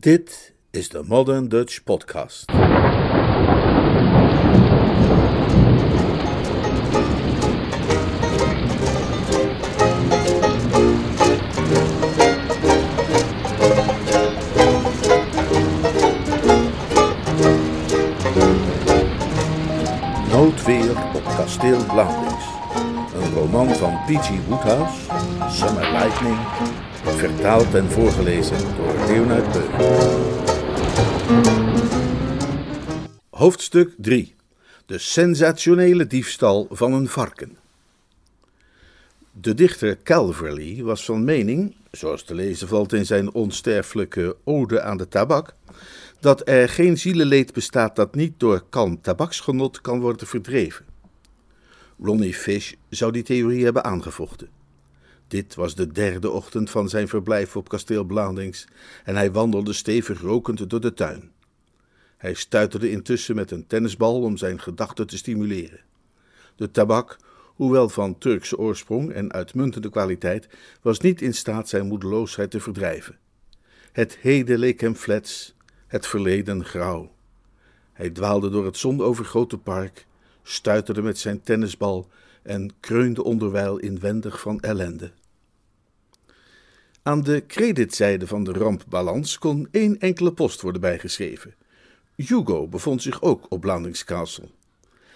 Dit is de Modern Dutch Podcast. Noodweer op kasteel Blauwings. Een roman van P.G. Woodhouse, Summer Lightning, vertaald en voorgelezen door Leonard Beuk. Hoofdstuk 3. De sensationele diefstal van een varken. De dichter Calverley was van mening, zoals te lezen valt in zijn onsterfelijke Ode aan de tabak, dat er geen zielenleed bestaat dat niet door kalm tabaksgenot kan worden verdreven. Ronnie Fish zou die theorie hebben aangevochten. Dit was de derde ochtend van zijn verblijf op kasteel Blandings en hij wandelde stevig rokend door de tuin. Hij stuiterde intussen met een tennisbal om zijn gedachten te stimuleren. De tabak, hoewel van Turkse oorsprong en uitmuntende kwaliteit, was niet in staat zijn moedeloosheid te verdrijven. Het heden leek hem flets, het verleden grauw. Hij dwaalde door het zonovergrote park, stuiterde met zijn tennisbal en kreunde onderwijl inwendig van ellende. Aan de creditzijde van de rampbalans kon één enkele post worden bijgeschreven. Hugo bevond zich ook op Blandingskastel.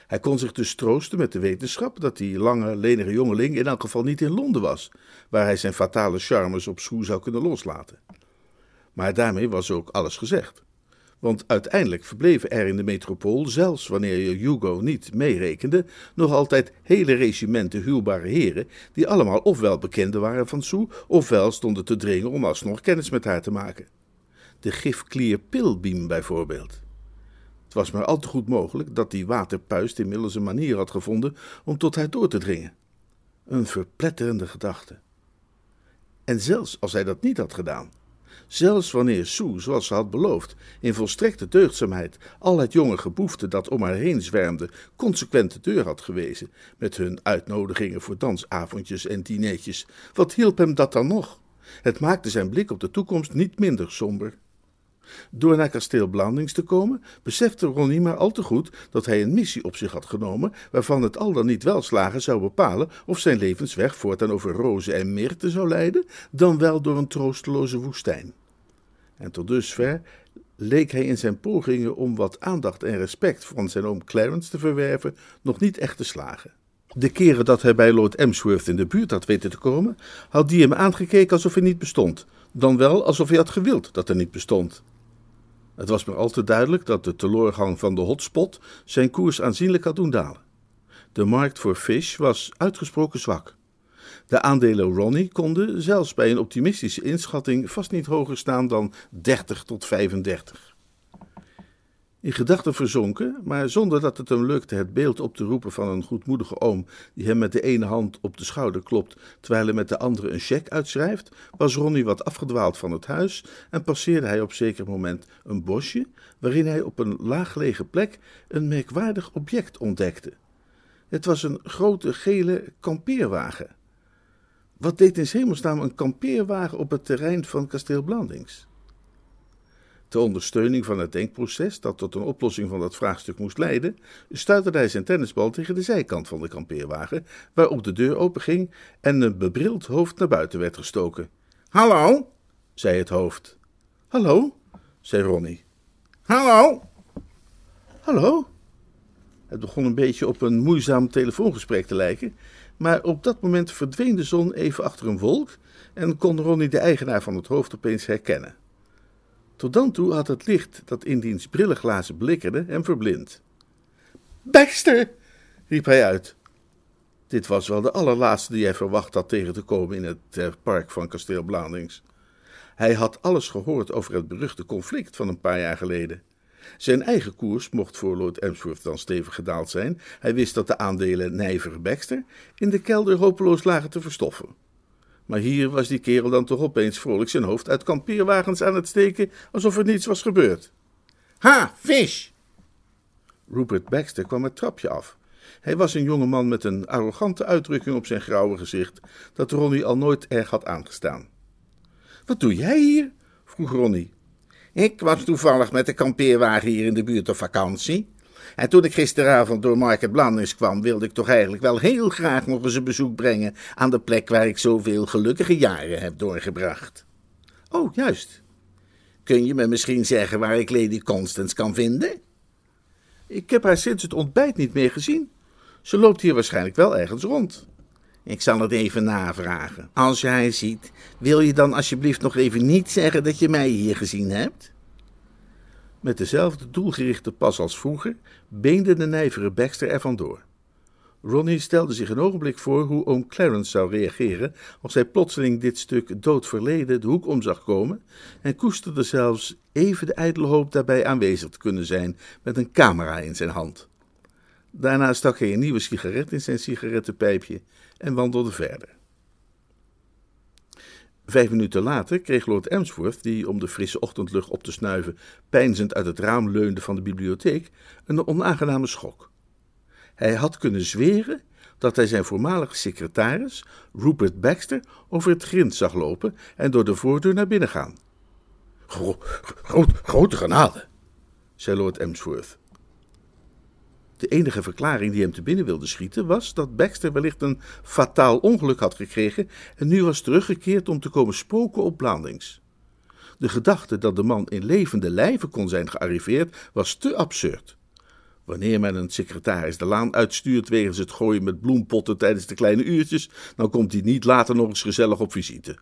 Hij kon zich dus troosten met de wetenschap dat die lange, lenige jongeling in elk geval niet in Londen was, waar hij zijn fatale charmes op schoen zou kunnen loslaten. Maar daarmee was ook alles gezegd. Want uiteindelijk verbleven er in de metropool, zelfs wanneer je Hugo niet meerekende, nog altijd hele regimenten huwbare heren, die allemaal ofwel bekenden waren van Sue, ofwel stonden te dringen om alsnog kennis met haar te maken. De gifklier Pilbeam bijvoorbeeld. Het was maar al te goed mogelijk dat die waterpuist inmiddels een manier had gevonden om tot haar door te dringen. Een verpletterende gedachte. En zelfs als hij dat niet had gedaan, Zelfs wanneer Sue, zoals ze had beloofd, in volstrekte deugdzaamheid al het jonge geboefte dat om haar heen zwermde, consequent de deur had gewezen, met hun uitnodigingen voor dansavondjes en dineetjes, wat hielp hem dat dan nog? Het maakte zijn blik op de toekomst niet minder somber. Door naar kasteel Blandings te komen, besefte Ronnie maar al te goed dat hij een missie op zich had genomen, waarvan het al dan niet welslagen zou bepalen of zijn levensweg voortaan over rozen en mirte zou leiden, dan wel door een troosteloze woestijn. En tot dusver leek hij in zijn pogingen om wat aandacht en respect van zijn oom Clarence te verwerven nog niet echt te slagen. De keren dat hij bij Lord Emsworth in de buurt had weten te komen, had die hem aangekeken alsof hij niet bestond, dan wel alsof hij had gewild dat hij niet bestond. Het was maar al te duidelijk dat de teloorgang van de hotspot zijn koers aanzienlijk had doen dalen. De markt voor fish was uitgesproken zwak. De aandelen Ronnie konden, zelfs bij een optimistische inschatting, vast niet hoger staan dan 30 tot 35. In gedachten verzonken, maar zonder dat het hem lukte het beeld op te roepen van een goedmoedige oom die hem met de ene hand op de schouder klopt terwijl hij met de andere een cheque uitschrijft, was Ronnie wat afgedwaald van het huis en passeerde hij op zeker moment een bosje waarin hij op een laaggelegen plek een merkwaardig object ontdekte. Het was een grote gele kampeerwagen. Wat deed in hemelsnaam een kampeerwagen op het terrein van kasteel Blandings? Ter ondersteuning van het denkproces dat tot een oplossing van dat vraagstuk moest leiden, stuiterde hij zijn tennisbal tegen de zijkant van de kampeerwagen, waarop de deur openging en een bebrild hoofd naar buiten werd gestoken. Hallo, zei het hoofd. Hallo, zei Ronnie. Hallo. Hallo. Het begon een beetje op een moeizaam telefoongesprek te lijken, maar op dat moment verdween de zon even achter een wolk en kon Ronnie de eigenaar van het hoofd opeens herkennen. Tot dan toe had het licht dat in diens brillenglazen blikkerde hem verblind. Baxter! riep hij uit. Dit was wel de allerlaatste die hij verwacht had tegen te komen in het eh, park van kasteel Blandings. Hij had alles gehoord over het beruchte conflict van een paar jaar geleden. Zijn eigen koers mocht voor Lord Emsworth dan stevig gedaald zijn. Hij wist dat de aandelen Nijver Baxter in de kelder hopeloos lagen te verstoffen. Maar hier was die kerel dan toch opeens vrolijk zijn hoofd uit kampeerwagens aan het steken, alsof er niets was gebeurd. Ha, vis! Rupert Baxter kwam het trapje af. Hij was een jonge man met een arrogante uitdrukking op zijn grauwe gezicht, dat Ronnie al nooit erg had aangestaan. Wat doe jij hier? vroeg Ronnie. Ik was toevallig met de kampeerwagen hier in de buurt op vakantie. En toen ik gisteravond door Market Blandings kwam, wilde ik toch eigenlijk wel heel graag nog eens een bezoek brengen aan de plek waar ik zoveel gelukkige jaren heb doorgebracht. Oh, juist. Kun je me misschien zeggen waar ik Lady Constance kan vinden? Ik heb haar sinds het ontbijt niet meer gezien. Ze loopt hier waarschijnlijk wel ergens rond. Ik zal het even navragen. Als jij ziet, wil je dan alsjeblieft nog even niet zeggen dat je mij hier gezien hebt? Met dezelfde doelgerichte pas als vroeger beende de nijvere Baxter er vandoor. Ronnie stelde zich een ogenblik voor hoe oom Clarence zou reageren als hij plotseling dit stuk dood verleden de hoek om zag komen en koesterde zelfs even de ijdele hoop daarbij aanwezig te kunnen zijn met een camera in zijn hand. Daarna stak hij een nieuwe sigaret in zijn sigarettenpijpje en wandelde verder. Vijf minuten later kreeg Lord Emsworth, die om de frisse ochtendlucht op te snuiven peinzend uit het raam leunde van de bibliotheek, een onaangename schok. Hij had kunnen zweren dat hij zijn voormalige secretaris, Rupert Baxter, over het grind zag lopen en door de voordeur naar binnen gaan. Gro grote genade, zei Lord Emsworth. De enige verklaring die hem te binnen wilde schieten was dat Baxter wellicht een fataal ongeluk had gekregen en nu was teruggekeerd om te komen spoken op Blandings. De gedachte dat de man in levende lijven kon zijn gearriveerd was te absurd. Wanneer men een secretaris de laan uitstuurt wegens het gooien met bloempotten tijdens de kleine uurtjes, dan komt hij niet later nog eens gezellig op visite.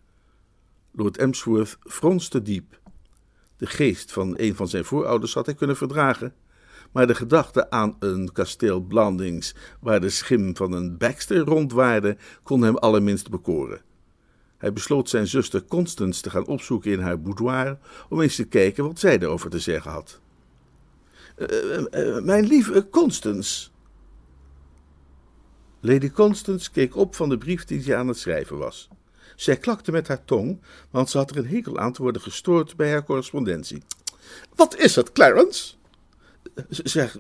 Lord Emsworth fronste diep. De geest van een van zijn voorouders had hij kunnen verdragen, maar de gedachte aan een kasteel Blandings waar de schim van een Baxter rondwaarde kon hem allerminst bekoren. Hij besloot zijn zuster Constance te gaan opzoeken in haar boudoir om eens te kijken wat zij erover te zeggen had. Uh, uh, mijn lieve Constance. Lady Constance keek op van de brief die ze aan het schrijven was. Zij klakte met haar tong, want ze had er een hekel aan te worden gestoord bij haar correspondentie. Wat is het, Clarence? Zeg,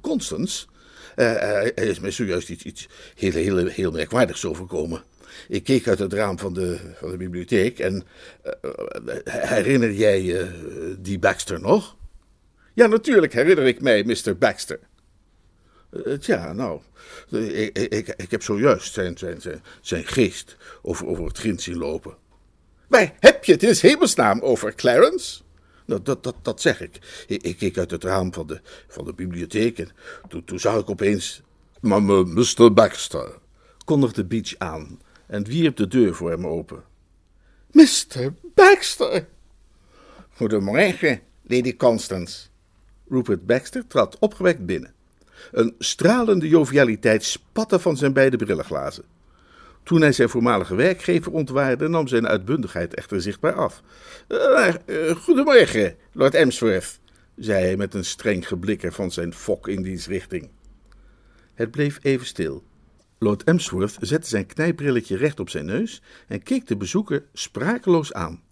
Constance, er is mij zojuist iets, heel, heel, merkwaardigs overkomen. Ik keek uit het raam van de, van de bibliotheek en herinner jij die Baxter nog? Ja, natuurlijk herinner ik mij Mr. Baxter. tja, nou, ik, ik, ik heb zojuist zijn, zijn, geest over, over het grind zien lopen. Waar heb je het in hemelsnaam over, Clarence? Nou, dat, dat, dat zeg ik. ik. ik. keek uit het raam van de, van de bibliotheek en toen, toen zag ik opeens... Maar Mr. Baxter, kondigde Beach aan en wierp de deur voor hem open. Mr. Baxter! Goedemorgen, Lady Constance. Rupert Baxter trad opgewekt binnen. Een stralende jovialiteit spatte van zijn beide brillenglazen. Toen hij zijn voormalige werkgever ontwaarde, nam zijn uitbundigheid echter zichtbaar af. Uh, uh, goedemorgen, Lord Emsworth, zei hij met een streng geblikker van zijn fok in diens richting. Het bleef even stil. Lord Emsworth zette zijn knijbrilletje recht op zijn neus en keek de bezoeker sprakeloos aan.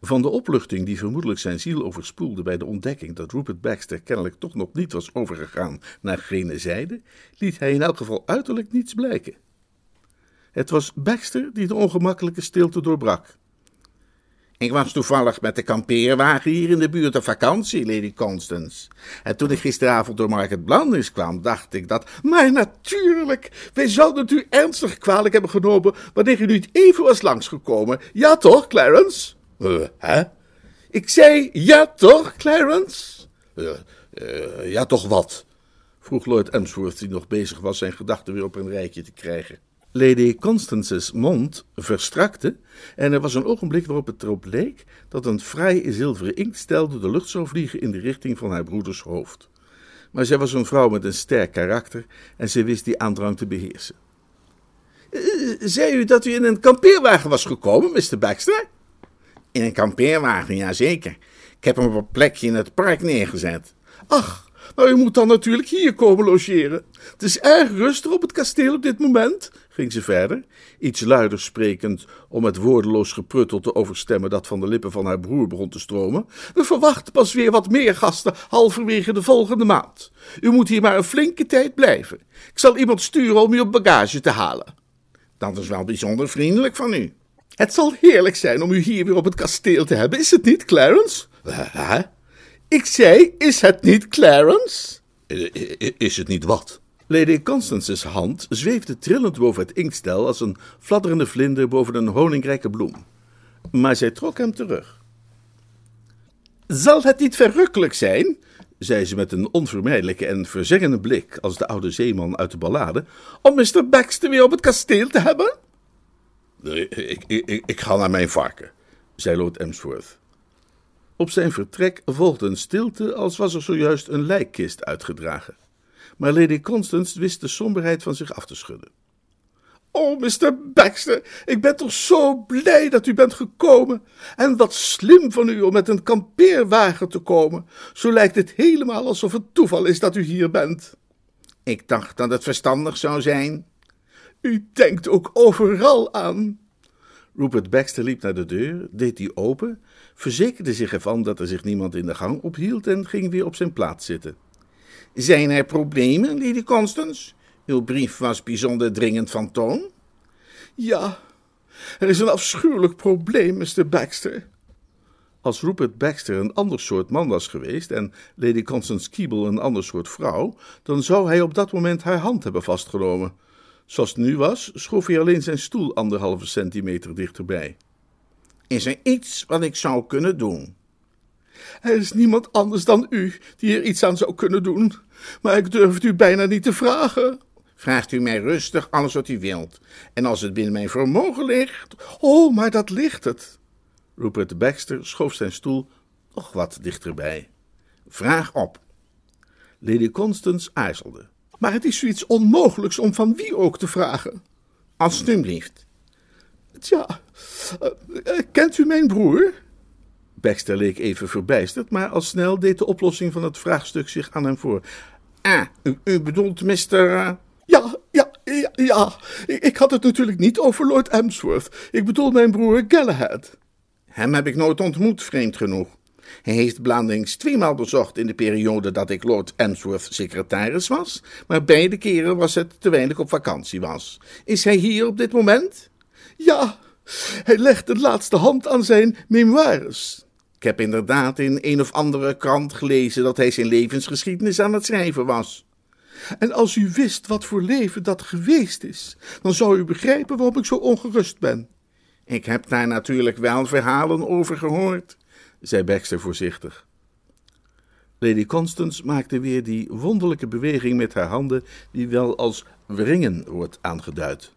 Van de opluchting die vermoedelijk zijn ziel overspoelde bij de ontdekking dat Rupert Baxter kennelijk toch nog niet was overgegaan naar gene zijde, liet hij in elk geval uiterlijk niets blijken. Het was Baxter die de ongemakkelijke stilte doorbrak. Ik was toevallig met de kampeerwagen hier in de buurt op vakantie, Lady Constance. En toen ik gisteravond door Market Blandings kwam, dacht ik dat... Maar natuurlijk, wij zouden het u ernstig kwalijk hebben genomen... wanneer u niet even was langsgekomen. Ja toch, Clarence? Uh, hè? Ik zei, ja toch, Clarence? Uh, uh, ja toch wat? vroeg Lord Emsworth, die nog bezig was zijn gedachten weer op een rijtje te krijgen. Lady Constance's mond verstrakte en er was een ogenblik waarop het erop leek dat een fraai zilveren inktstel de lucht zou vliegen in de richting van haar broeders hoofd. Maar zij was een vrouw met een sterk karakter en ze wist die aandrang te beheersen. Uh, zei u dat u in een kampeerwagen was gekomen, Mr. Baxter? In een kampeerwagen, ja zeker. Ik heb hem op een plekje in het park neergezet. Ach, maar u moet dan natuurlijk hier komen logeren. Het is erg rustig op het kasteel op dit moment, ging ze verder, iets luider sprekend om het woordeloos gepruttel te overstemmen dat van de lippen van haar broer begon te stromen. We verwachten pas weer wat meer gasten halverwege de volgende maand. U moet hier maar een flinke tijd blijven. Ik zal iemand sturen om u op bagage te halen. Dat is wel bijzonder vriendelijk van u. Het zal heerlijk zijn om u hier weer op het kasteel te hebben, is het niet, Clarence? Ik zei, is het niet, Clarence? Is het niet wat? Lady Constance's hand zweefde trillend boven het inkstel als een fladderende vlinder boven een honingrijke bloem. Maar zij trok hem terug. Zal het niet verrukkelijk zijn, zei ze met een onvermijdelijke en verzengende blik als de oude zeeman uit de ballade, om Mr. Baxter weer op het kasteel te hebben? Ik, ik, ik ga naar mijn varken, zei Lord Emsworth. Op zijn vertrek volgde een stilte als was er zojuist een lijkkist uitgedragen. Maar Lady Constance wist de somberheid van zich af te schudden. Oh, Mr. Baxter, ik ben toch zo blij dat u bent gekomen. En wat slim van u om met een kampeerwagen te komen. Zo lijkt het helemaal alsof het toeval is dat u hier bent. Ik dacht dat het verstandig zou zijn. U denkt ook overal aan. Rupert Baxter liep naar de deur, deed die open, verzekerde zich ervan dat er zich niemand in de gang ophield en ging weer op zijn plaats zitten. Zijn er problemen, Lady Constance? Uw brief was bijzonder dringend van toon. Ja, er is een afschuwelijk probleem, Mr. Baxter. Als Rupert Baxter een ander soort man was geweest en Lady Constance Keeble een ander soort vrouw, dan zou hij op dat moment haar hand hebben vastgenomen. Zoals het nu was, schoof hij alleen zijn stoel anderhalve centimeter dichterbij. Is er iets wat ik zou kunnen doen? Er is niemand anders dan u die er iets aan zou kunnen doen, maar ik durf het u bijna niet te vragen. Vraagt u mij rustig alles wat u wilt. En als het binnen mijn vermogen ligt. Oh, maar dat ligt het. Rupert Baxter schoof zijn stoel nog wat dichterbij. Vraag op. Lady Constance aarzelde. Maar het is zoiets onmogelijks om van wie ook te vragen. Alsjeblieft. Tja, uh, uh, kent u mijn broer? Baxter leek even verbijsterd, maar al snel deed de oplossing van het vraagstuk zich aan hem voor. Ah, u, u bedoelt Mr. Uh... Ja, ja, ja, ja. Ik, ik, had het natuurlijk niet over Lord Emsworth. Ik bedoel mijn broer Galahad. Hem heb ik nooit ontmoet, vreemd genoeg. Hij heeft Blandings tweemaal bezocht in de periode dat ik Lord Emsworth secretaris was, maar beide keren was het terwijl ik op vakantie was. Is hij hier op dit moment? Ja, hij legt de laatste hand aan zijn memoires. Ik heb inderdaad in een of andere krant gelezen dat hij zijn levensgeschiedenis aan het schrijven was. En als u wist wat voor leven dat geweest is, dan zou u begrijpen waarom ik zo ongerust ben. Ik heb daar natuurlijk wel verhalen over gehoord, zei Baxter voorzichtig. Lady Constance maakte weer die wonderlijke beweging met haar handen, die wel als wringen wordt aangeduid.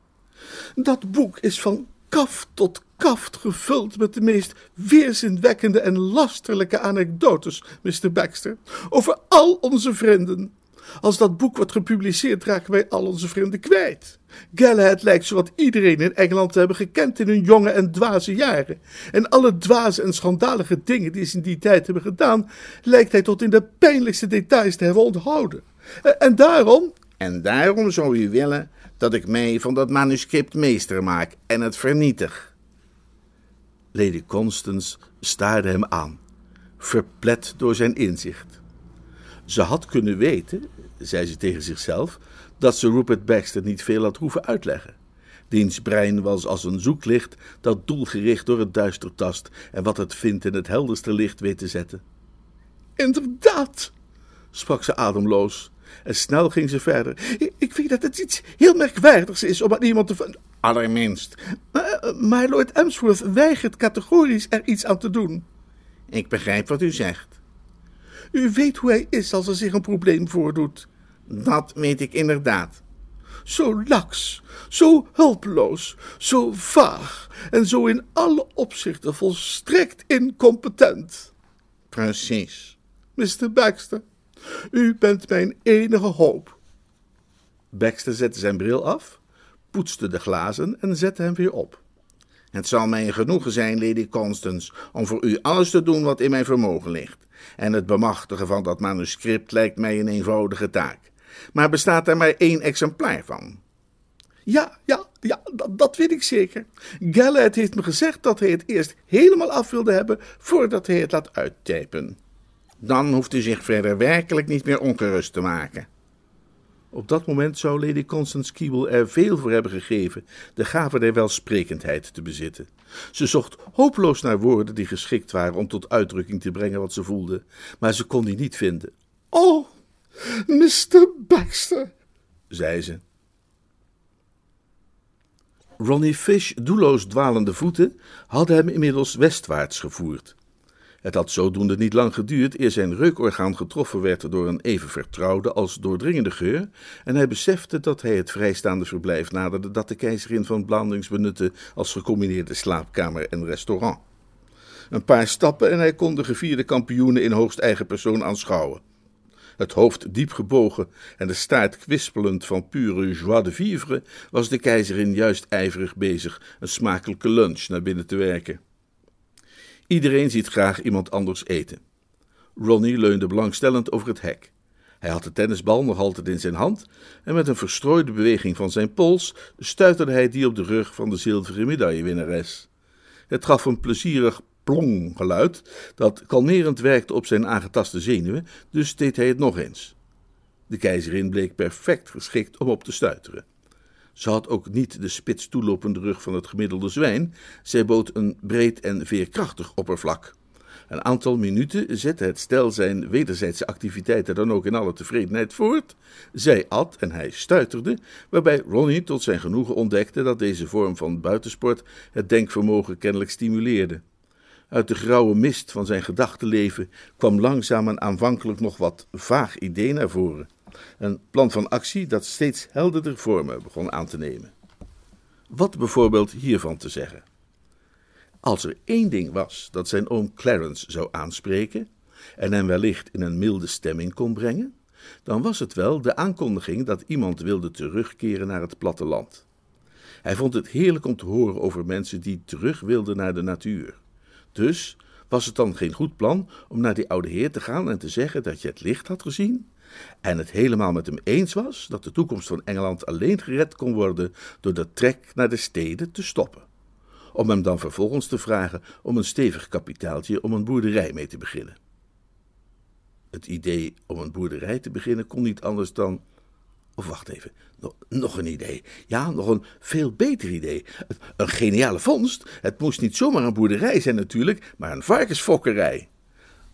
Dat boek is van kaft tot kaft gevuld met de meest weerzinwekkende en lasterlijke anekdotes, Mr. Baxter, over al onze vrienden. Als dat boek wordt gepubliceerd, raken wij al onze vrienden kwijt. Galahad lijkt zowat iedereen in Engeland te hebben gekend in hun jonge en dwaze jaren. En alle dwaze en schandalige dingen die ze in die tijd hebben gedaan, lijkt hij tot in de pijnlijkste details te hebben onthouden. En daarom... En daarom zou u willen dat ik mij van dat manuscript meester maak en het vernietig. Lady Constance staarde hem aan, verplet door zijn inzicht. Ze had kunnen weten, zei ze tegen zichzelf, dat ze Rupert Baxter niet veel had hoeven uitleggen. Diens brein was als een zoeklicht dat doelgericht door het duister tast en wat het vindt in het helderste licht weet te zetten. Inderdaad, sprak ze ademloos. En snel ging ze verder. Ik vind dat het iets heel merkwaardigs is om aan iemand te. Allerminst. Maar, maar Lord Emsworth weigert categorisch er iets aan te doen. Ik begrijp wat u zegt. U weet hoe hij is als er zich een probleem voordoet. Dat weet ik inderdaad. Zo laks, zo hulpeloos, zo vaag en zo in alle opzichten volstrekt incompetent. Precies. Mr. Baxter, u bent mijn enige hoop. Baxter zette zijn bril af, poetste de glazen en zette hem weer op. Het zal mij een genoegen zijn, Lady Constance, om voor u alles te doen wat in mijn vermogen ligt. En het bemachtigen van dat manuscript lijkt mij een eenvoudige taak. Maar bestaat er maar één exemplaar van? Ja, ja, ja, dat, dat weet ik zeker. Gallet heeft me gezegd dat hij het eerst helemaal af wilde hebben voordat hij het laat uittypen. Dan hoeft u zich verder werkelijk niet meer ongerust te maken. Op dat moment zou Lady Constance Keble er veel voor hebben gegeven de gave der welsprekendheid te bezitten. Ze zocht hopeloos naar woorden die geschikt waren om tot uitdrukking te brengen wat ze voelde, maar ze kon die niet vinden. Oh, Mr. Baxter, zei ze. Ronnie Fish, doelloos dwalende voeten, hadden hem inmiddels westwaarts gevoerd. Het had zodoende niet lang geduurd eer zijn reukorgaan getroffen werd door een even vertrouwde als doordringende geur, en hij besefte dat hij het vrijstaande verblijf naderde dat de keizerin van Blandings benutte als gecombineerde slaapkamer en restaurant. Een paar stappen en hij kon de gevierde kampioenen in hoogst eigen persoon aanschouwen. Het hoofd diep gebogen en de staart kwispelend van pure joie de vivre, was de keizerin juist ijverig bezig een smakelijke lunch naar binnen te werken. Iedereen ziet graag iemand anders eten. Ronnie leunde belangstellend over het hek. Hij had de tennisbal nog altijd in zijn hand en met een verstrooide beweging van zijn pols stuiterde hij die op de rug van de zilveren medaillewinnares. Het gaf een plezierig plong geluid dat kalmerend werkte op zijn aangetaste zenuwen, dus deed hij het nog eens. De keizerin bleek perfect geschikt om op te stuiteren. Ze had ook niet de spits toelopende rug van het gemiddelde zwijn, zij bood een breed en veerkrachtig oppervlak. Een aantal minuten zette het stel zijn wederzijdse activiteiten dan ook in alle tevredenheid voort. Zij at en hij stuiterde, waarbij Ronnie tot zijn genoegen ontdekte dat deze vorm van buitensport het denkvermogen kennelijk stimuleerde. Uit de grauwe mist van zijn gedachtenleven kwam langzaam een aanvankelijk nog wat vaag idee naar voren. Een plan van actie dat steeds helderder vormen begon aan te nemen. Wat bijvoorbeeld hiervan te zeggen? Als er één ding was dat zijn oom Clarence zou aanspreken en hem wellicht in een milde stemming kon brengen, dan was het wel de aankondiging dat iemand wilde terugkeren naar het platteland. Hij vond het heerlijk om te horen over mensen die terug wilden naar de natuur. Dus was het dan geen goed plan om naar die oude heer te gaan en te zeggen dat je het licht had gezien? En het helemaal met hem eens was dat de toekomst van Engeland alleen gered kon worden door de trek naar de steden te stoppen. Om hem dan vervolgens te vragen om een stevig kapitaaltje om een boerderij mee te beginnen. Het idee om een boerderij te beginnen kon niet anders dan of wacht even, nog, een idee. Ja, nog een veel beter idee. Een geniale vondst. Het moest niet zomaar een boerderij zijn natuurlijk, maar een varkensfokkerij.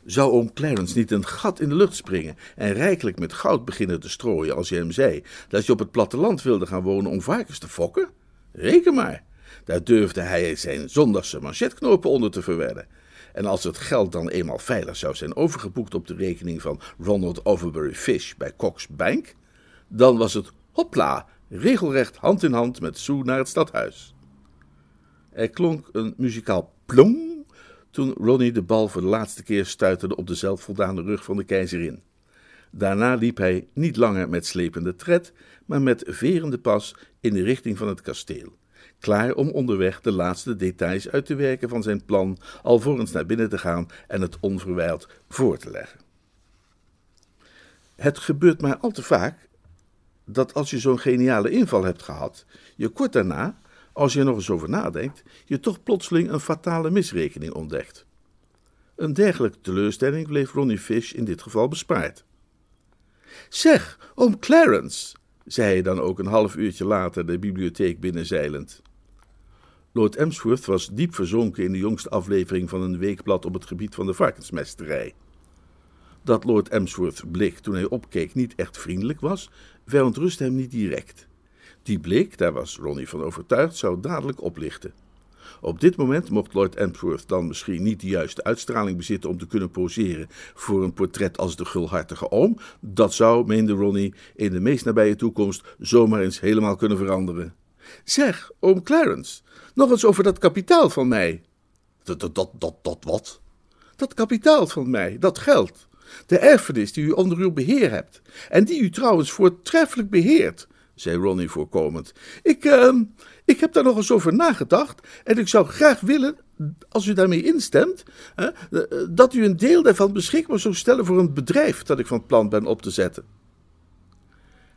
Zou oom Clarence niet een gat in de lucht springen en rijkelijk met goud beginnen te strooien als je hem zei dat je op het platteland wilde gaan wonen om varkens te fokken? Reken maar. Daar durfde hij zijn zondagse manchetknopen onder te verwedden. En als het geld dan eenmaal veilig zou zijn overgeboekt op de rekening van Ronald Overbury Fish bij Cox Bank, dan was het hopla, regelrecht hand in hand met Sue naar het stadhuis. Er klonk een muzikaal plong toen Ronnie de bal voor de laatste keer stuiterde op de zelfvoldane rug van de keizerin. Daarna liep hij niet langer met slepende tred, maar met verende pas in de richting van het kasteel, klaar om onderweg de laatste details uit te werken van zijn plan, alvorens naar binnen te gaan en het onverwijld voor te leggen. Het gebeurt maar al te vaak dat als je zo'n geniale inval hebt gehad, je kort daarna, als je er nog eens over nadenkt, je toch plotseling een fatale misrekening ontdekt. Een dergelijke teleurstelling bleef Ronnie Fish in dit geval bespaard. Zeg, oom Clarence, zei hij dan ook een half uurtje later de bibliotheek binnenzeilend. Lord Emsworth was diep verzonken in de jongste aflevering van een weekblad op het gebied van de varkensmesterij. Dat Lord Emsworth's blik toen hij opkeek niet echt vriendelijk was, verontrustte hem niet direct. Die blik, daar was Ronnie van overtuigd, zou dadelijk oplichten. Op dit moment mocht Lord Emsworth dan misschien niet de juiste uitstraling bezitten om te kunnen poseren voor een portret als de gulhartige oom. Dat zou, meende Ronnie, in de meest nabije toekomst zomaar eens helemaal kunnen veranderen. Zeg, oom Clarence, nog eens over dat kapitaal van mij. Dat, dat, dat, dat, dat wat? Dat kapitaal van mij, dat geld. De erfenis die u onder uw beheer hebt. En die u trouwens voortreffelijk beheert, zei Ronnie voorkomend. Ik, uh, ik heb daar nog eens over nagedacht. En ik zou graag willen, als u daarmee instemt, uh, dat u een deel daarvan beschikbaar zou stellen voor een bedrijf dat ik van plan ben op te zetten.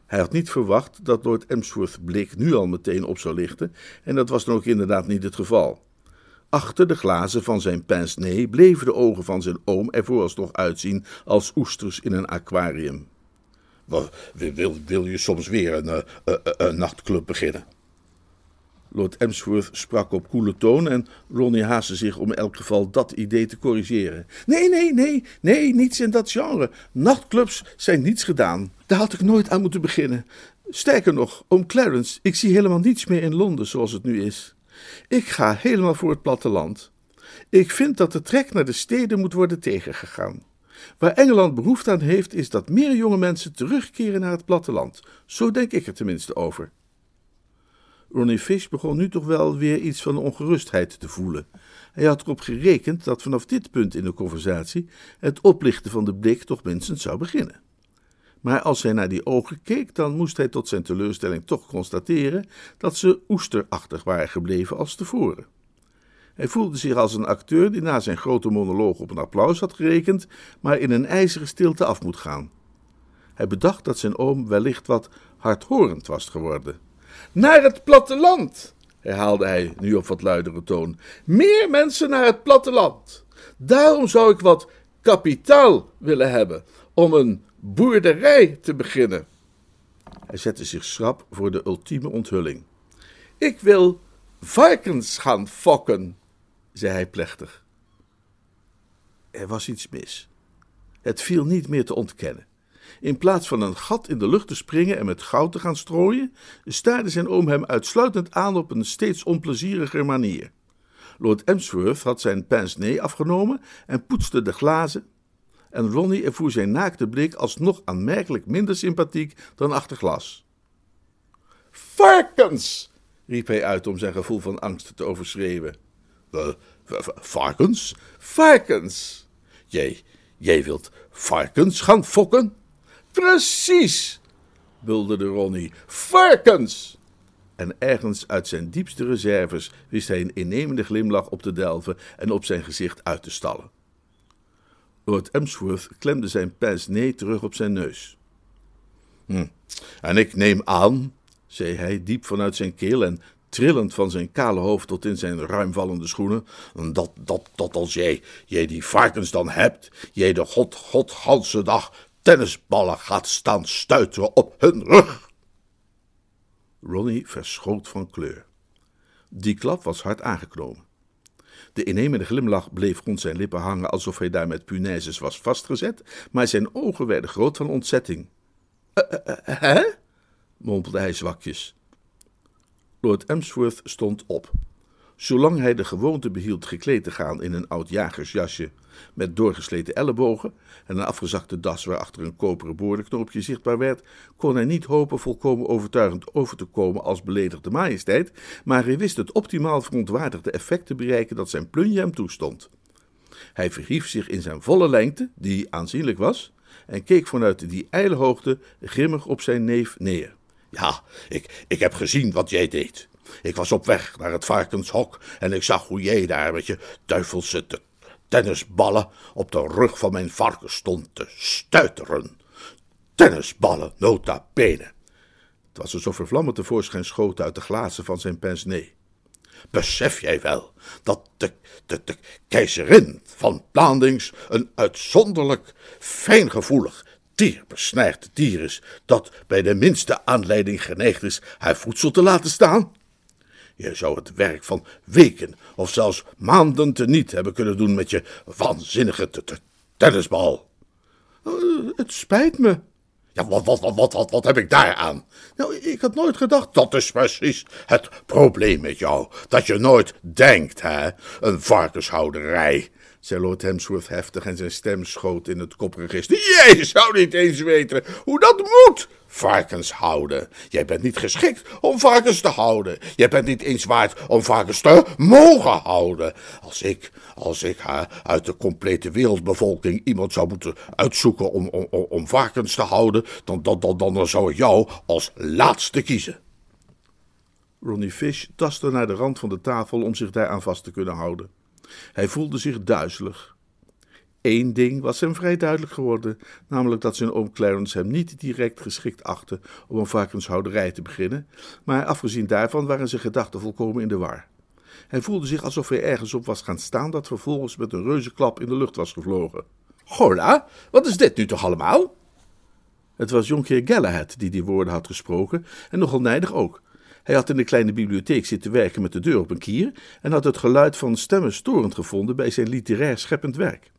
Hij had niet verwacht dat Lord Emsworth blik nu al meteen op zou lichten, en dat was dan ook inderdaad niet het geval. Achter de glazen van zijn pince-nez bleven de ogen van zijn oom er vooralsnog uitzien als oesters in een aquarium. wil, wil je soms weer een, een, een nachtclub beginnen? Lord Emsworth sprak op koele toon en Ronnie haastte zich om in elk geval dat idee te corrigeren. Nee, nee, nee, nee, niets in dat genre. Nachtclubs zijn niets gedaan. Daar had ik nooit aan moeten beginnen. Sterker nog, oom Clarence, ik zie helemaal niets meer in Londen zoals het nu is. Ik ga helemaal voor het platteland. Ik vind dat de trek naar de steden moet worden tegengegaan. Waar Engeland behoefte aan heeft, is dat meer jonge mensen terugkeren naar het platteland. Zo denk ik er tenminste over. Ronnie Fish begon nu toch wel weer iets van ongerustheid te voelen. Hij had erop gerekend dat vanaf dit punt in de conversatie het oplichten van de blik toch minstens zou beginnen. Maar als hij naar die ogen keek, dan moest hij tot zijn teleurstelling toch constateren dat ze oesterachtig waren gebleven als tevoren. Hij voelde zich als een acteur die na zijn grote monoloog op een applaus had gerekend, maar in een ijzeren stilte af moet gaan. Hij bedacht dat zijn oom wellicht wat hardhorend was geworden. Naar het platteland, herhaalde hij nu op wat luidere toon. Meer mensen naar het platteland. Daarom zou ik wat kapitaal willen hebben om een boerderij te beginnen. Hij zette zich schrap voor de ultieme onthulling. Ik wil varkens gaan fokken, zei hij plechtig. Er was iets mis. Het viel niet meer te ontkennen. In plaats van een gat in de lucht te springen en met goud te gaan strooien, staarde zijn oom hem uitsluitend aan op een steeds onplezieriger manier. Lord Emsworth had zijn pince-nez afgenomen en poetste de glazen, en Ronnie ervoer zijn naakte blik alsnog aanmerkelijk minder sympathiek dan achter glas. Varkens! riep hij uit om zijn gevoel van angst te overschreeuwen. varkens? Varkens! Jij, jij wilt varkens gaan fokken? Precies, bulderde Ronnie. Varkens! En ergens uit zijn diepste reserves wist hij een innemende glimlach op te delven en op zijn gezicht uit te stallen. Lord Emsworth klemde zijn pince-nez terug op zijn neus. Hm. En ik neem aan, zei hij diep vanuit zijn keel en trillend van zijn kale hoofd tot in zijn ruimvallende schoenen, dat, dat, dat als jij, jij die varkens dan hebt, jij de god, god, ganse dag tennisballen gaat staan stuiteren op hun rug. Ronnie verschoot van kleur. Die klap was hard aangeknomen. De innemende glimlach bleef rond zijn lippen hangen alsof hij daar met punaises was vastgezet, maar zijn ogen werden groot van ontzetting. Uh, uh, hè? mompelde hij zwakjes. Lord Emsworth stond op. Zolang hij de gewoonte behield gekleed te gaan in een oud jagersjasje met doorgesleten ellebogen en een afgezakte das waarachter een koperen boordenknoopje zichtbaar werd, kon hij niet hopen volkomen overtuigend over te komen als beledigde majesteit, maar hij wist het optimaal verontwaardigde effect te bereiken dat zijn plunje hem toestond. Hij verhief zich in zijn volle lengte, die aanzienlijk was, en keek vanuit die ijle hoogte grimmig op zijn neef neer. Ja, ik, ik heb gezien wat jij deed. Ik was op weg naar het varkenshok en ik zag hoe jij daar met je duivelse tennisballen op de rug van mijn varken stond te stuiteren. Tennisballen, nota bene. Het was alsof er vlammen tevoorschijn schoten uit de glazen van zijn pince Besef jij wel dat de, de, de keizerin van Blandings een uitzonderlijk fijngevoelig dierbesnijdt dier is, dat bij de minste aanleiding geneigd is haar voedsel te laten staan? Je zou het werk van weken of zelfs maanden te niet hebben kunnen doen met je waanzinnige tennisbal. Uh, het spijt me. Ja, wat, wat, wat, wat, wat heb ik daar aan? Nou, ik had nooit gedacht. Dat is precies het probleem met jou. Dat je nooit denkt, hè? Een varkenshouderij zei Lord Hemsworth heftig en zijn stem schoot in het kopregister. Jij zou niet eens weten hoe dat moet. Varkens houden. Jij bent niet geschikt om varkens te houden. Jij bent niet eens waard om varkens te mogen houden. Als ik, als ik uit de complete wereldbevolking iemand zou moeten uitzoeken om, om, om varkens te houden, dan, dan, dan, dan zou ik jou als laatste kiezen. Ronnie Fish tastte naar de rand van de tafel om zich daar aan vast te kunnen houden. Hij voelde zich duizelig. Eén ding was hem vrij duidelijk geworden, namelijk dat zijn oom Clarence hem niet direct geschikt achtte om een varkenshouderij te beginnen, maar afgezien daarvan waren zijn gedachten volkomen in de war. Hij voelde zich alsof hij ergens op was gaan staan dat vervolgens met een reuzenklap in de lucht was gevlogen. Hola, wat is dit nu toch allemaal? Het was jonkheer Galahad die die woorden had gesproken, en nogal nijdig ook. Hij had in de kleine bibliotheek zitten werken met de deur op een kier en had het geluid van stemmen storend gevonden bij zijn literair scheppend werk.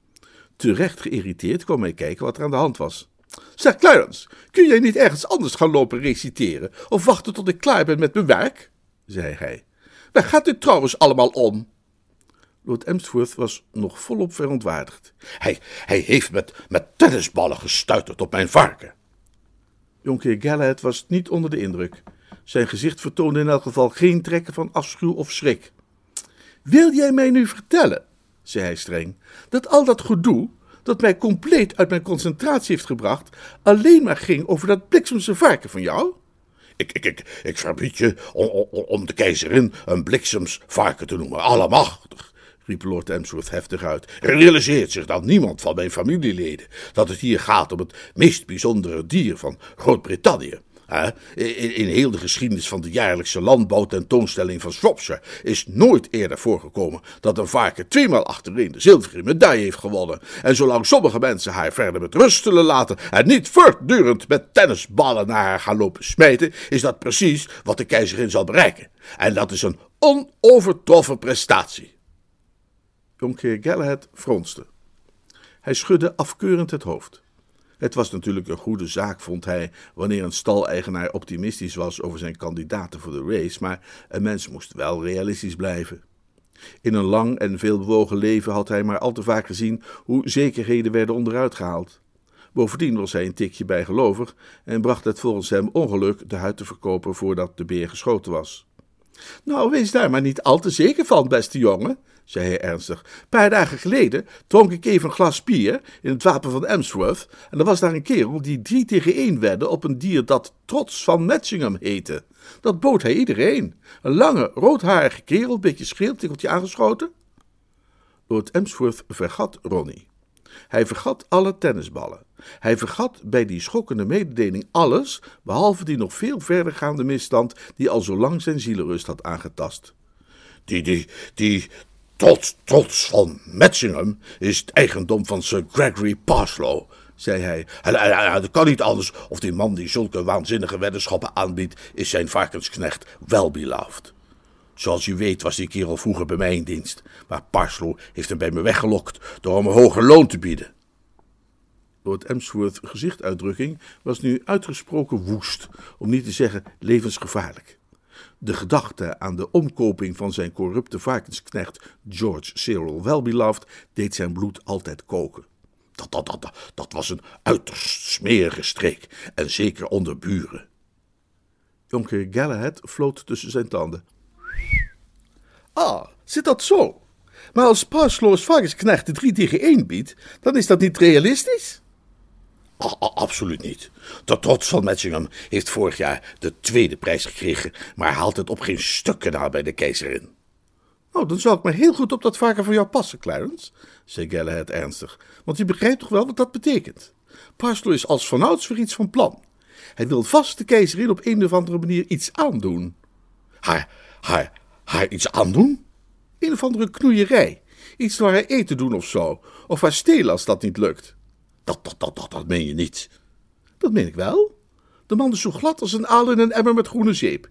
Terecht geïrriteerd kwam hij kijken wat er aan de hand was. Zeg, Clarence, kun jij niet ergens anders gaan lopen reciteren of wachten tot ik klaar ben met mijn werk? zei hij. Waar gaat dit trouwens allemaal om? Lord Emsworth was nog volop verontwaardigd. Hij, hij heeft met, met tennisballen gestuiterd op mijn varken. Jonkheer Galahad was niet onder de indruk. Zijn gezicht vertoonde in elk geval geen trekken van afschuw of schrik. Wil jij mij nu vertellen, zei hij streng, dat al dat gedoe, dat mij compleet uit mijn concentratie heeft gebracht, alleen maar ging over dat bliksemse varken van jou? Ik, ik, ik, ik verbied je om, de keizerin een bliksems varken te noemen, allemachtig riep Lord Emsworth heftig uit. Realiseert zich dan niemand van mijn familieleden dat het hier gaat om het meest bijzondere dier van Groot-Brittannië? In, heel de geschiedenis van de jaarlijkse landbouwtentoonstelling van Shropshire is nooit eerder voorgekomen dat een varken tweemaal achtereen de zilveren medaille heeft gewonnen. En zolang sommige mensen haar verder met rust zullen laten en niet voortdurend met tennisballen naar haar gaan lopen smijten, is dat precies wat de keizerin zal bereiken. En dat is een onovertroffen prestatie. Jonkheer Galahad fronste. Hij schudde afkeurend het hoofd. Het was natuurlijk een goede zaak, vond hij, wanneer een staleigenaar optimistisch was over zijn kandidaten voor de race, maar een mens moest wel realistisch blijven. In een lang en veelbewogen leven had hij maar al te vaak gezien hoe zekerheden werden onderuit gehaald. Bovendien was hij een tikje bijgelovig en bracht het volgens hem ongeluk de huid te verkopen voordat de beer geschoten was. Nou, wees daar maar niet al te zeker van, beste jongen, zei hij ernstig. Een paar dagen geleden dronk ik even een glas bier in het wapen van Emsworth. En er was daar een kerel die drie tegen één wedde op een dier dat Trots van Matchingham heette. Dat bood hij iedereen. Een lange, roodharige kerel, beetje scheel, tikkeltje aangeschoten. Lord Emsworth vergat Ronnie. Hij vergat alle tennisballen. Hij vergat bij die schokkende mededeling alles, behalve die nog veel verdergaande misstand die al zo lang zijn zielenrust had aangetast. Die, die, die tot trots van Metzingham is het eigendom van Sir Gregory Parslow, zei hij. Het kan niet anders of die man die zulke waanzinnige weddenschappen aanbiedt, is zijn varkensknecht wel beloved. Zoals u weet was die kerel vroeger bij mij in dienst, maar Parslow heeft hem bij me weggelokt door hem een hoger loon te bieden. Lord Emsworth's gezichtuitdrukking was nu uitgesproken woest, om niet te zeggen levensgevaarlijk. De gedachte aan de omkoping van zijn corrupte varkensknecht George Cyril Wellbeloved deed zijn bloed altijd koken. Dat, dat, dat, dat was een uiterst smerige streek, en zeker onder buren. Jonker Galahad floot tussen zijn tanden. Ah, zit dat zo? Maar als Parslow's varkensknecht de drie tegen één biedt, dan is dat niet realistisch? absoluut niet. De trots van Matchingham heeft vorig jaar de tweede prijs gekregen, maar haalt het op geen stukken na bij de keizerin. Nou, dan zal ik me heel goed op dat varken voor jou passen, Clarence, zei Galahad ernstig, want je begrijpt toch wel wat dat betekent. Parslow is als vanouds voor iets van plan. Hij wil vast de keizerin op een of andere manier iets aandoen. Haar, haar, haar iets aandoen? Een of andere knoeierij. Iets door haar eten doen of zo. Of haar stelen als dat niet lukt. Dat, dat, dat, dat, dat meen je niet. Dat meen ik wel. De man is zo glad als een aal in een emmer met groene zeep.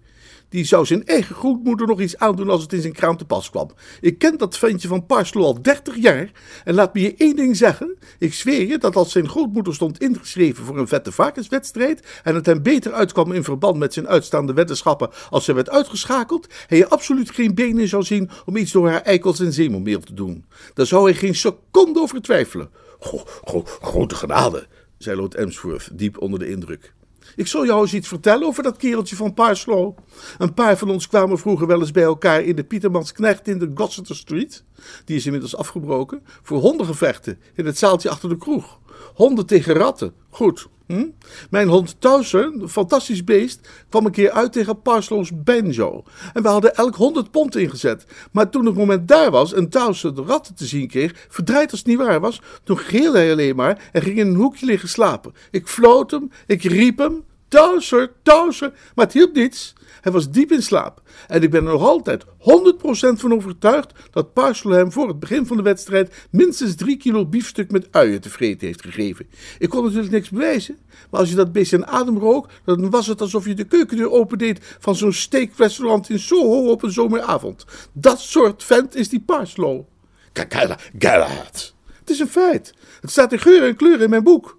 Die zou zijn eigen grootmoeder nog iets aandoen als het in zijn kraam te pas kwam. Ik ken dat ventje van Parslow al dertig jaar. En laat me je één ding zeggen. Ik zweer je dat als zijn grootmoeder stond ingeschreven voor een vette varkenswedstrijd. en het hem beter uitkwam in verband met zijn uitstaande weddenschappen. als zij werd uitgeschakeld. hij absoluut geen benen zou zien om iets door haar eikels en zeemelmeel te doen. Daar zou hij geen seconde over twijfelen. grote genade, zei Lord Emsworth, diep onder de indruk. Ik zal jou eens iets vertellen over dat kereltje van Parslow. Een paar van ons kwamen vroeger wel eens bij elkaar in de Pietermans Knecht in de Gosseter Street. Die is inmiddels afgebroken. Voor hondengevechten in het zaaltje achter de kroeg. Honden tegen ratten. Goed. Hm? Mijn hond Towser, een fantastisch beest, kwam een keer uit tegen Parslow's Banjo. En we hadden elk honderd pond ingezet. Maar toen het moment daar was en Towser de ratten te zien kreeg, verdraaid als het niet waar was, toen geelde hij alleen maar en ging in een hoekje liggen slapen. Ik floot hem, ik riep hem, Towser, Towser, maar het hielp niets. Hij was diep in slaap. En ik ben er nog altijd 100% van overtuigd dat Parcel hem voor het begin van de wedstrijd minstens 3 kilo biefstuk met uien tevreden heeft gegeven. Ik kon natuurlijk niks bewijzen, maar als je dat beest in adem rook, dan was het alsof je de keukendeur opendeed van zo'n steakrestaurant in Soho op een zomeravond. Dat soort vent is die Parslow. Galahad. Het is een feit. Het staat in geur en kleur in mijn boek.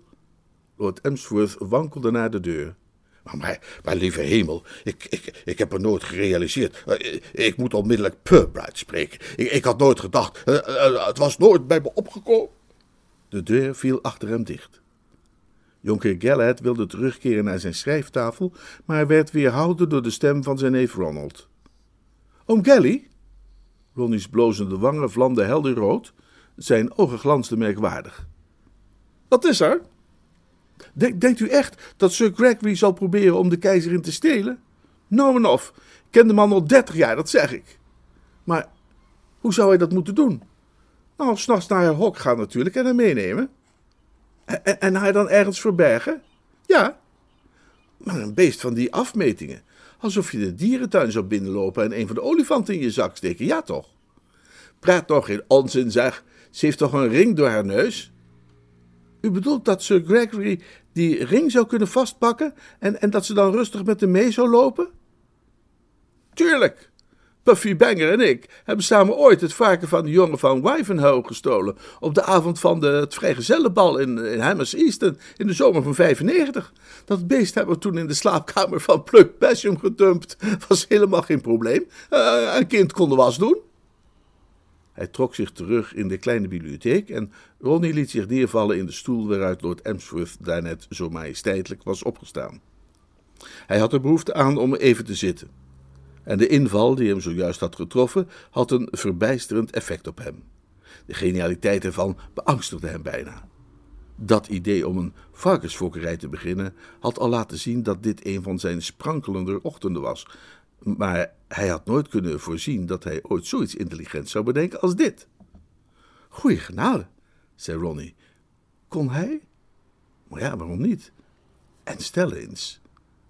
Lord Emsworth wankelde naar de deur. Maar, maar, lieve hemel, ik, ik, ik heb er nooit gerealiseerd. Eh, ik moet onmiddellijk Purbright spreken. Ik, ik had nooit gedacht. Eh, eh, het was nooit bij me opgekomen. De deur viel achter hem dicht. Jonker Galahad wilde terugkeren naar zijn schrijftafel, maar werd weerhouden door de stem van zijn neef Ronald. Oom Gally? Ronnie's blozende wangen vlamden helder rood. Zijn ogen glansden merkwaardig. Wat is er? Denkt u echt dat Sir Gregory zal proberen om de keizerin te stelen? Nou en of. Ik ken de man al dertig jaar, dat zeg ik. Maar hoe zou hij dat moeten doen? Nou, s'nachts naar haar hok gaan natuurlijk en haar meenemen. En, en haar dan ergens verbergen? Ja. Maar een beest van die afmetingen. Alsof je de dierentuin zou binnenlopen en een van de olifanten in je zak steken. Ja, toch? Praat toch geen onzin, zeg. Ze heeft toch een ring door haar neus? U bedoelt dat Sir Gregory die ring zou kunnen vastpakken en, en dat ze dan rustig met hem mee zou lopen? Tuurlijk. Puffy Banger en ik hebben samen ooit het varken van de jongen van Wivenhoe gestolen. op de avond van de, het vrijgezellenbal in, in Hammers Easton in de zomer van 95. Dat beest hebben we toen in de slaapkamer van Pluck Basham gedumpt. Was helemaal geen probleem. Uh, een kind kon de was doen. Hij trok zich terug in de kleine bibliotheek en Ronnie liet zich neervallen in de stoel waaruit Lord Emsworth daarnet zo majesteitelijk was opgestaan. Hij had er behoefte aan om even te zitten. En de inval die hem zojuist had getroffen had een verbijsterend effect op hem. De genialiteit ervan beangstigde hem bijna. Dat idee om een varkensfokkerij te beginnen had al laten zien dat dit een van zijn sprankelende ochtenden was, maar hij had nooit kunnen voorzien dat hij ooit zoiets intelligents zou bedenken als dit. Goeie genade, zei Ronnie. Kon hij? Maar ja, waarom niet? En stel eens.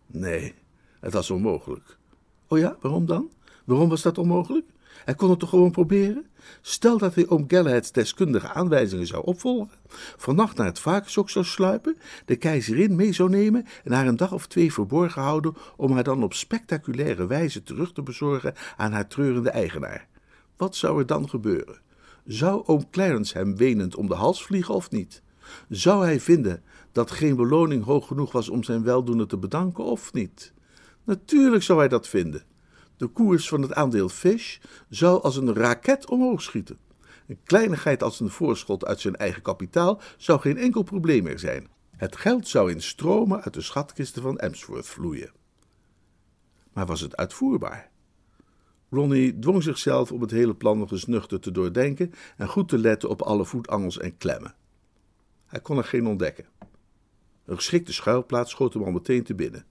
Nee, het was onmogelijk. Oh ja, waarom dan? Waarom was dat onmogelijk? Hij kon het toch gewoon proberen? Stel dat hij oom Gallahad's deskundige aanwijzingen zou opvolgen, vannacht naar het varkensok zou sluipen, de keizerin mee zou nemen en haar een dag of twee verborgen houden om haar dan op spectaculaire wijze terug te bezorgen aan haar treurende eigenaar. Wat zou er dan gebeuren? Zou oom Clarence hem wenend om de hals vliegen of niet? Zou hij vinden dat geen beloning hoog genoeg was om zijn weldoener te bedanken of niet? Natuurlijk zou hij dat vinden. De koers van het aandeel Fish zou als een raket omhoog schieten. Een kleinigheid als een voorschot uit zijn eigen kapitaal zou geen enkel probleem meer zijn. Het geld zou in stromen uit de schatkisten van Emsworth vloeien. Maar was het uitvoerbaar? Ronnie dwong zichzelf om het hele plan nog eens nuchter te doordenken en goed te letten op alle voetangels en klemmen. Hij kon er geen ontdekken. Een geschikte schuilplaats schoot hem al meteen te binnen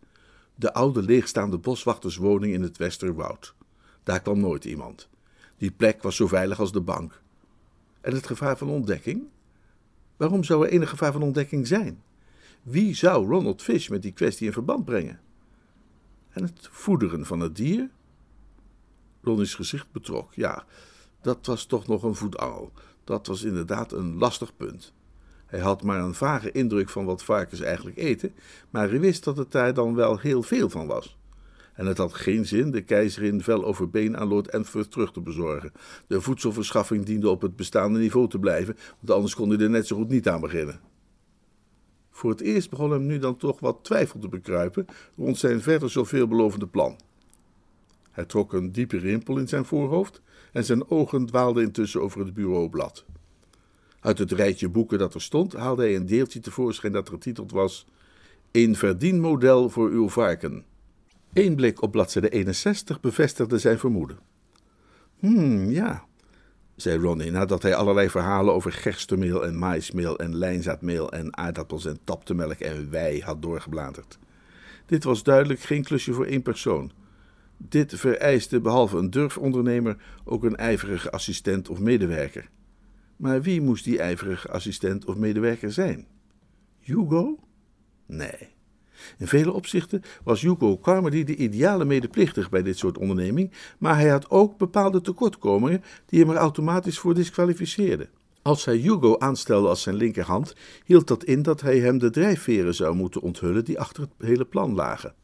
de oude leegstaande boswachterswoning in het Westerwoud. Daar kwam nooit iemand. Die plek was zo veilig als de bank. En het gevaar van ontdekking? Waarom zou er enig gevaar van ontdekking zijn? Wie zou Ronald Fish met die kwestie in verband brengen? En het voederen van het dier? Ronnie's gezicht betrok. Ja, dat was toch nog een voetangel. Dat was inderdaad een lastig punt. Hij had maar een vage indruk van wat varkens eigenlijk eten, maar hij wist dat het daar dan wel heel veel van was. En het had geen zin de keizerin vel over been aan Lord Enfield terug te bezorgen. De voedselverschaffing diende op het bestaande niveau te blijven, want anders kon hij er net zo goed niet aan beginnen. Voor het eerst begon hem nu dan toch wat twijfel te bekruipen rond zijn verder zo veelbelovende plan. Hij trok een diepe rimpel in zijn voorhoofd en zijn ogen dwaalden intussen over het bureaublad. Uit het rijtje boeken dat er stond, haalde hij een deeltje tevoorschijn dat getiteld was: Een verdienmodel voor uw varken. Eén blik op bladzijde 61 bevestigde zijn vermoeden. Hmm, ja, zei Ronnie nadat hij allerlei verhalen over gerstenmeel en maïsmeel en lijnzaadmeel en aardappels en taptemelk en wei had doorgebladerd. Dit was duidelijk geen klusje voor één persoon. Dit vereiste behalve een durfondernemer ook een ijverige assistent of medewerker. Maar wie moest die ijverige assistent of medewerker zijn? Hugo? Nee. In vele opzichten was Hugo Carmody de ideale medeplichtig bij dit soort onderneming, maar hij had ook bepaalde tekortkomingen die hem er automatisch voor disqualificeerden. Als hij Hugo aanstelde als zijn linkerhand, hield dat in dat hij hem de drijfveren zou moeten onthullen die achter het hele plan lagen.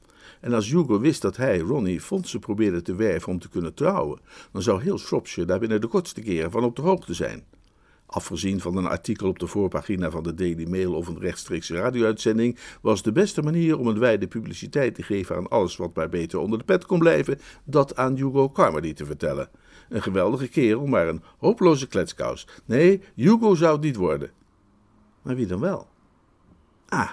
En als Hugo wist dat hij, Ronnie, fondsen probeerde te werven om te kunnen trouwen, dan zou heel Shropshire daar binnen de kortste keren van op de hoogte zijn. Afgezien van een artikel op de voorpagina van de Daily Mail of een rechtstreekse radio-uitzending, was de beste manier om een wijde publiciteit te geven aan alles wat maar beter onder de pet kon blijven, dat aan Hugo Carmody te vertellen. Een geweldige kerel, maar een hopeloze kletskous. Nee, Hugo zou het niet worden. Maar wie dan wel? Ah.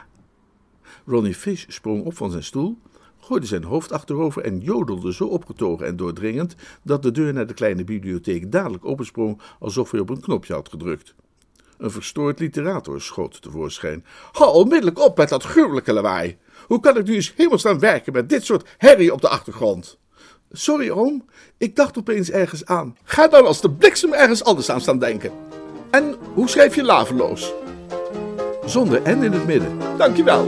Ronnie Fish sprong op van zijn stoel, gooide zijn hoofd achterover en jodelde zo opgetogen en doordringend dat de deur naar de kleine bibliotheek dadelijk opensprong alsof hij op een knopje had gedrukt. Een verstoord literator schoot tevoorschijn. Hou onmiddellijk op met dat gruwelijke lawaai. Hoe kan ik nu eens hemelstaan werken met dit soort herrie op de achtergrond? Sorry, oom. Ik dacht opeens ergens aan. Ga dan als de bliksem ergens anders aan staan denken. En hoe schrijf je laveloos? Zonder en in het midden. Dankjewel.